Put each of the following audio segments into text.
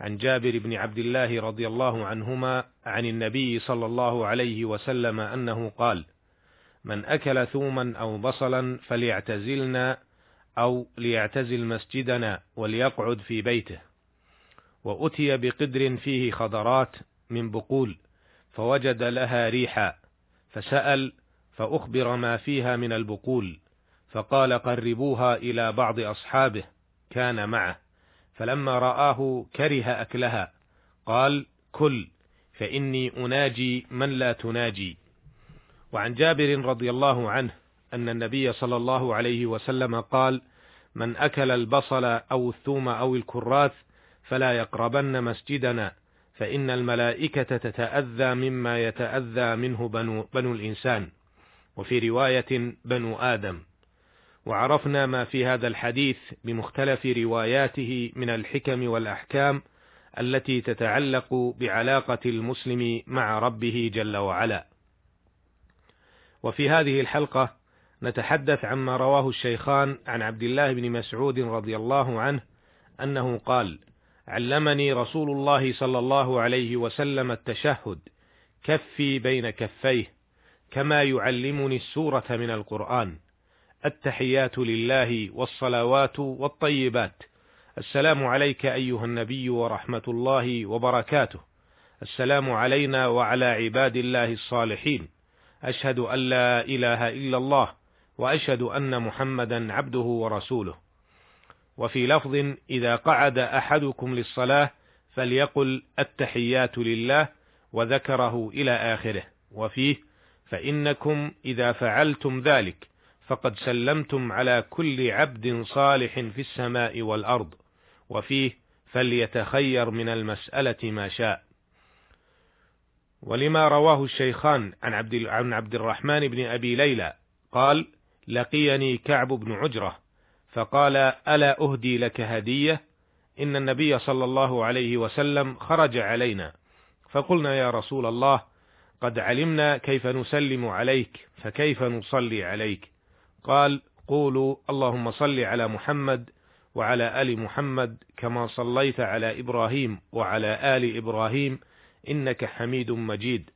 عن جابر بن عبد الله رضي الله عنهما عن النبي صلى الله عليه وسلم أنه قال: من أكل ثوما أو بصلا فليعتزلنا أو ليعتزل مسجدنا وليقعد في بيته. وأتي بقدر فيه خضرات من بقول فوجد لها ريحا فسأل فأخبر ما فيها من البقول فقال قربوها إلى بعض أصحابه كان معه فلما رآه كره أكلها. قال كل فإني أناجي من لا تناجي. وعن جابر رضي الله عنه أن النبي صلى الله عليه وسلم قال من أكل البصل أو الثوم أو الكراث فلا يقربن مسجدنا فإن الملائكة تتأذى مما يتأذى منه بنو, بنو الإنسان. وفي رواية بنو آدم. وعرفنا ما في هذا الحديث بمختلف رواياته من الحكم والأحكام التي تتعلق بعلاقة المسلم مع ربه جل وعلا. وفي هذه الحلقة نتحدث عما رواه الشيخان عن عبد الله بن مسعود رضي الله عنه أنه قال علمني رسول الله صلى الله عليه وسلم التشهد كفي بين كفيه كما يعلمني السورة من القرآن التحيات لله والصلوات والطيبات. السلام عليك أيها النبي ورحمة الله وبركاته. السلام علينا وعلى عباد الله الصالحين. أشهد أن لا إله إلا الله وأشهد أن محمدا عبده ورسوله. وفي لفظ إذا قعد أحدكم للصلاة فليقل التحيات لله وذكره إلى آخره. وفيه فإنكم إذا فعلتم ذلك فقد سلمتم على كل عبد صالح في السماء والأرض وفيه فليتخير من المسألة ما شاء. ولما رواه الشيخان عن عبد عن عبد الرحمن بن أبي ليلى قال لقيني كعب بن عجرة فقال ألا أهدي لك هدية؟ إن النبي صلى الله عليه وسلم خرج علينا فقلنا يا رسول الله قد علمنا كيف نسلم عليك فكيف نصلي عليك؟ قال قولوا اللهم صل على محمد وعلى آل محمد كما صليت على إبراهيم وعلى آل إبراهيم إنك حميد مجيد.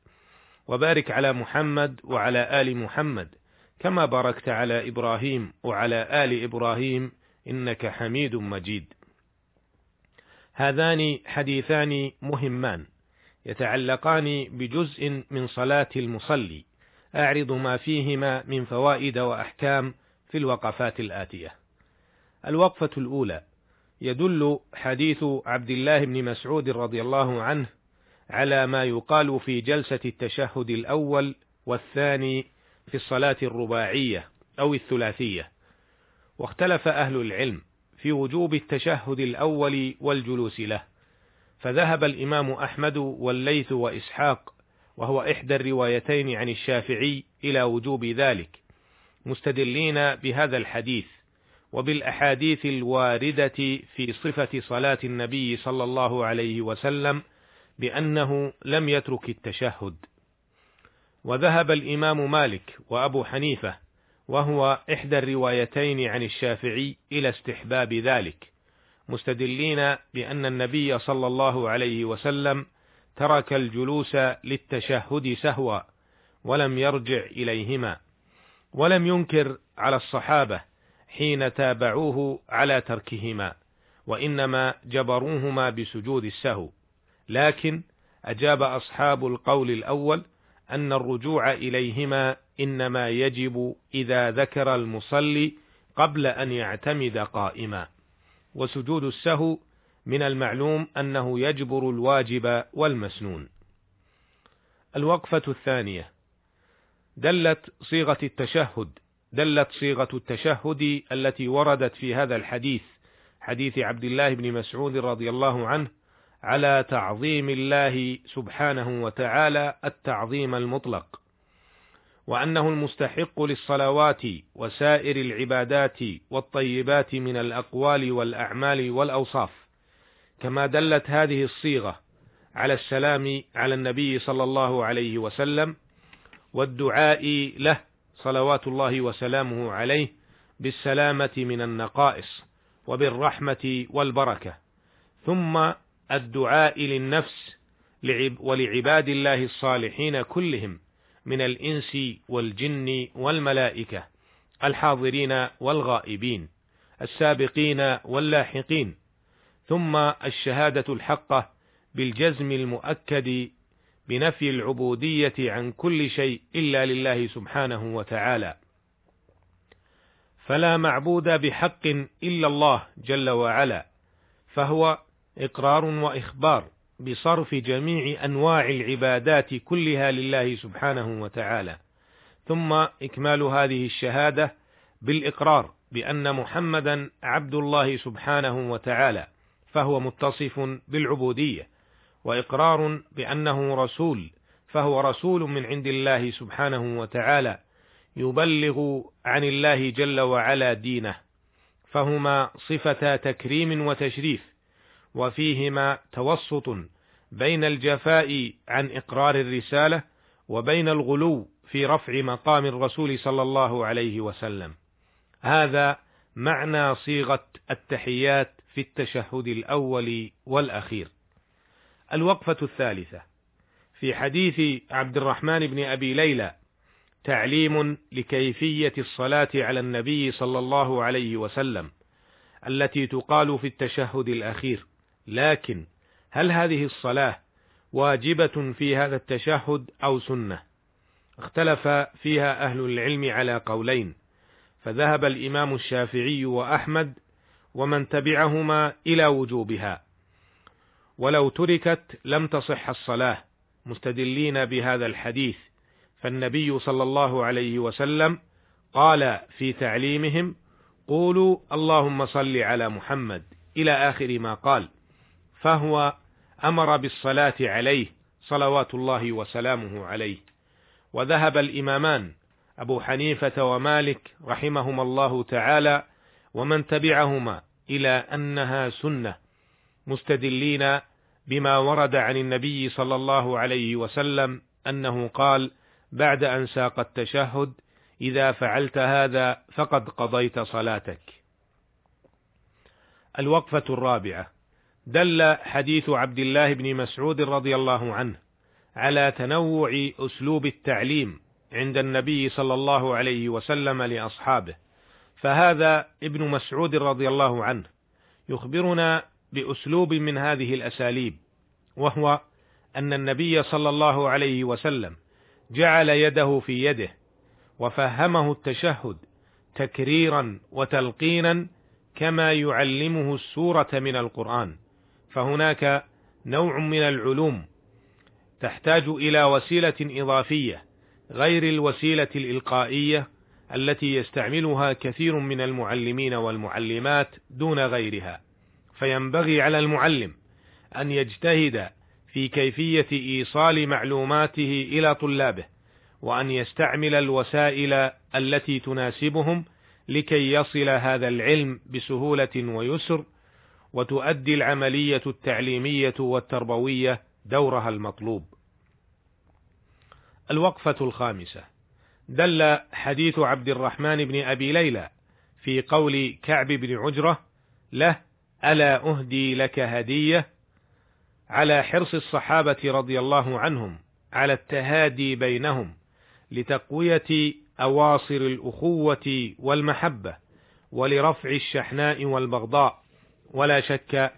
وبارك على محمد وعلى آل محمد كما باركت على إبراهيم وعلى آل إبراهيم إنك حميد مجيد. هذان حديثان مهمان يتعلقان بجزء من صلاة المصلي. أعرض ما فيهما من فوائد وأحكام في الوقفات الآتية. الوقفة الأولى يدل حديث عبد الله بن مسعود رضي الله عنه على ما يقال في جلسة التشهد الأول والثاني في الصلاة الرباعية أو الثلاثية، واختلف أهل العلم في وجوب التشهد الأول والجلوس له، فذهب الإمام أحمد والليث وإسحاق وهو إحدى الروايتين عن الشافعي إلى وجوب ذلك مستدلين بهذا الحديث وبالأحاديث الواردة في صفة صلاة النبي صلى الله عليه وسلم بأنه لم يترك التشهد. وذهب الإمام مالك وأبو حنيفة وهو إحدى الروايتين عن الشافعي إلى استحباب ذلك مستدلين بأن النبي صلى الله عليه وسلم ترك الجلوس للتشهد سهوا ولم يرجع إليهما ولم ينكر على الصحابة حين تابعوه على تركهما وإنما جبروهما بسجود السهو. لكن أجاب أصحاب القول الأول أن الرجوع إليهما إنما يجب إذا ذكر المصلي قبل أن يعتمد قائما. وسجود السهو من المعلوم أنه يجبر الواجب والمسنون. الوقفة الثانية. دلت صيغة التشهد. دلت صيغة التشهد التي وردت في هذا الحديث حديث عبد الله بن مسعود رضي الله عنه على تعظيم الله سبحانه وتعالى التعظيم المطلق. وأنه المستحق للصلوات وسائر العبادات والطيبات من الأقوال والأعمال والأوصاف. كما دلت هذه الصيغة على السلام على النبي صلى الله عليه وسلم والدعاء له صلوات الله وسلامه عليه بالسلامة من النقائص وبالرحمة والبركة. ثم الدعاء للنفس ولعباد الله الصالحين كلهم من الإنس والجن والملائكة الحاضرين والغائبين السابقين واللاحقين. ثم الشهادة الحقة بالجزم المؤكد بنفي العبودية عن كل شيء إلا لله سبحانه وتعالى. فلا معبود بحق إلا الله جل وعلا فهو إقرار وإخبار بصرف جميع أنواع العبادات كلها لله سبحانه وتعالى. ثم إكمال هذه الشهادة بالإقرار بأن محمدا عبد الله سبحانه وتعالى. فهو متصف بالعبودية وإقرار بأنه رسول فهو رسول من عند الله سبحانه وتعالى يبلغ عن الله جل وعلا دينه فهما صفتا تكريم وتشريف وفيهما توسط بين الجفاء عن إقرار الرسالة وبين الغلو في رفع مقام الرسول صلى الله عليه وسلم. هذا معنى صيغة التحيات في التشهد الأول والأخير. الوقفة الثالثة. في حديث عبد الرحمن بن أبي ليلى تعليم لكيفية الصلاة على النبي صلى الله عليه وسلم التي تقال في التشهد الأخير. لكن هل هذه الصلاة واجبة في هذا التشهد أو سنة؟ اختلف فيها أهل العلم على قولين، فذهب الإمام الشافعي وأحمد ومن تبعهما إلى وجوبها، ولو تركت لم تصح الصلاة، مستدلين بهذا الحديث، فالنبي صلى الله عليه وسلم قال في تعليمهم: قولوا اللهم صل على محمد. إلى آخر ما قال، فهو أمر بالصلاة عليه صلوات الله وسلامه عليه. وذهب الإمامان أبو حنيفة ومالك رحمهما الله تعالى ومن تبعهما إلى أنها سنة مستدلين بما ورد عن النبي صلى الله عليه وسلم أنه قال بعد أن ساق التشهد إذا فعلت هذا فقد قضيت صلاتك. الوقفة الرابعة دل حديث عبد الله بن مسعود رضي الله عنه على تنوع أسلوب التعليم عند النبي صلى الله عليه وسلم لأصحابه. فهذا ابن مسعود رضي الله عنه يخبرنا بأسلوب من هذه الأساليب وهو أن النبي صلى الله عليه وسلم جعل يده في يده وفهمه التشهد تكريرا وتلقينا كما يعلمه السورة من القرآن. فهناك نوع من العلوم تحتاج إلى وسيلة إضافية غير الوسيلة الإلقائية التي يستعملها كثير من المعلمين والمعلمات دون غيرها فينبغي على المعلم أن يجتهد في كيفية إيصال معلوماته إلى طلابه وأن يستعمل الوسائل التي تناسبهم لكي يصل هذا العلم بسهولة ويسر وتؤدي العملية التعليمية والتربوية دورها المطلوب. الوقفة الخامسة دل حديث عبد الرحمن بن أبي ليلى في قول كعب بن عجرة له ألا أهدي لك هدية؟ على حرص الصحابة رضي الله عنهم على التهادي بينهم لتقوية أواصر الأخوة والمحبة ولرفع الشحناء والبغضاء. ولا شك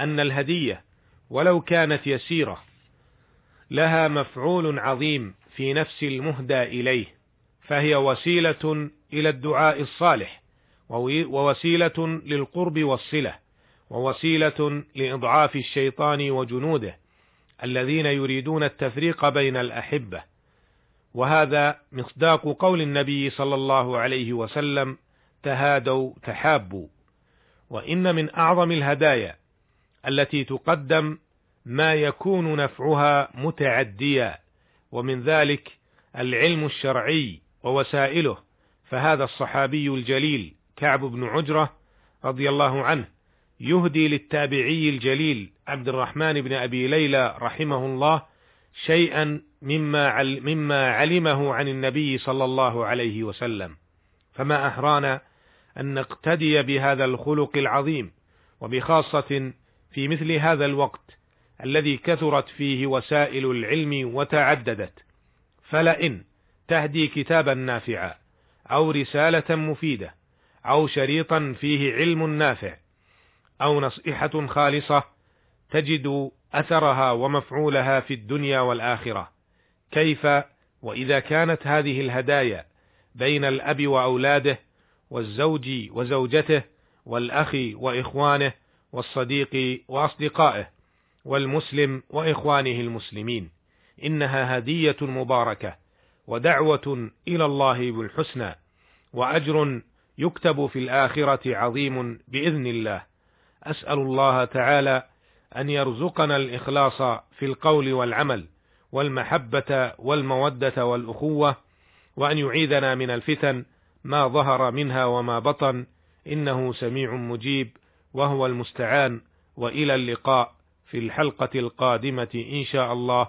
أن الهدية ولو كانت يسيرة لها مفعول عظيم في نفس المهدى إليه. فهي وسيلة إلى الدعاء الصالح ووسيلة للقرب والصلة ووسيلة لإضعاف الشيطان وجنوده الذين يريدون التفريق بين الأحبة. وهذا مصداق قول النبي صلى الله عليه وسلم تهادوا تحابوا. وإن من أعظم الهدايا التي تقدم ما يكون نفعها متعديا ومن ذلك العلم الشرعي ووسائله فهذا الصحابي الجليل كعب بن عجرة رضي الله عنه يهدي للتابعي الجليل عبد الرحمن بن أبي ليلى رحمه الله شيئا مما مما علمه عن النبي صلى الله عليه وسلم. فما أحرانا أن نقتدي بهذا الخلق العظيم وبخاصة في مثل هذا الوقت الذي كثرت فيه وسائل العلم وتعددت. فلئن تهدي كتابا نافعا أو رسالة مفيدة أو شريطا فيه علم نافع أو نصيحة خالصة تجد أثرها ومفعولها في الدنيا والآخرة. كيف؟ وإذا كانت هذه الهدايا بين الأب وأولاده والزوج وزوجته والأخ وإخوانه والصديق وأصدقائه والمسلم وإخوانه المسلمين إنها هدية مباركة. ودعوة إلى الله بالحسنى وأجر يكتب في الآخرة عظيم بإذن الله. أسأل الله تعالى أن يرزقنا الإخلاص في القول والعمل والمحبة والمودة والأخوة وأن يعيذنا من الفتن ما ظهر منها وما بطن. إنه سميع مجيب وهو المستعان وإلى اللقاء في الحلقة القادمة إن شاء الله.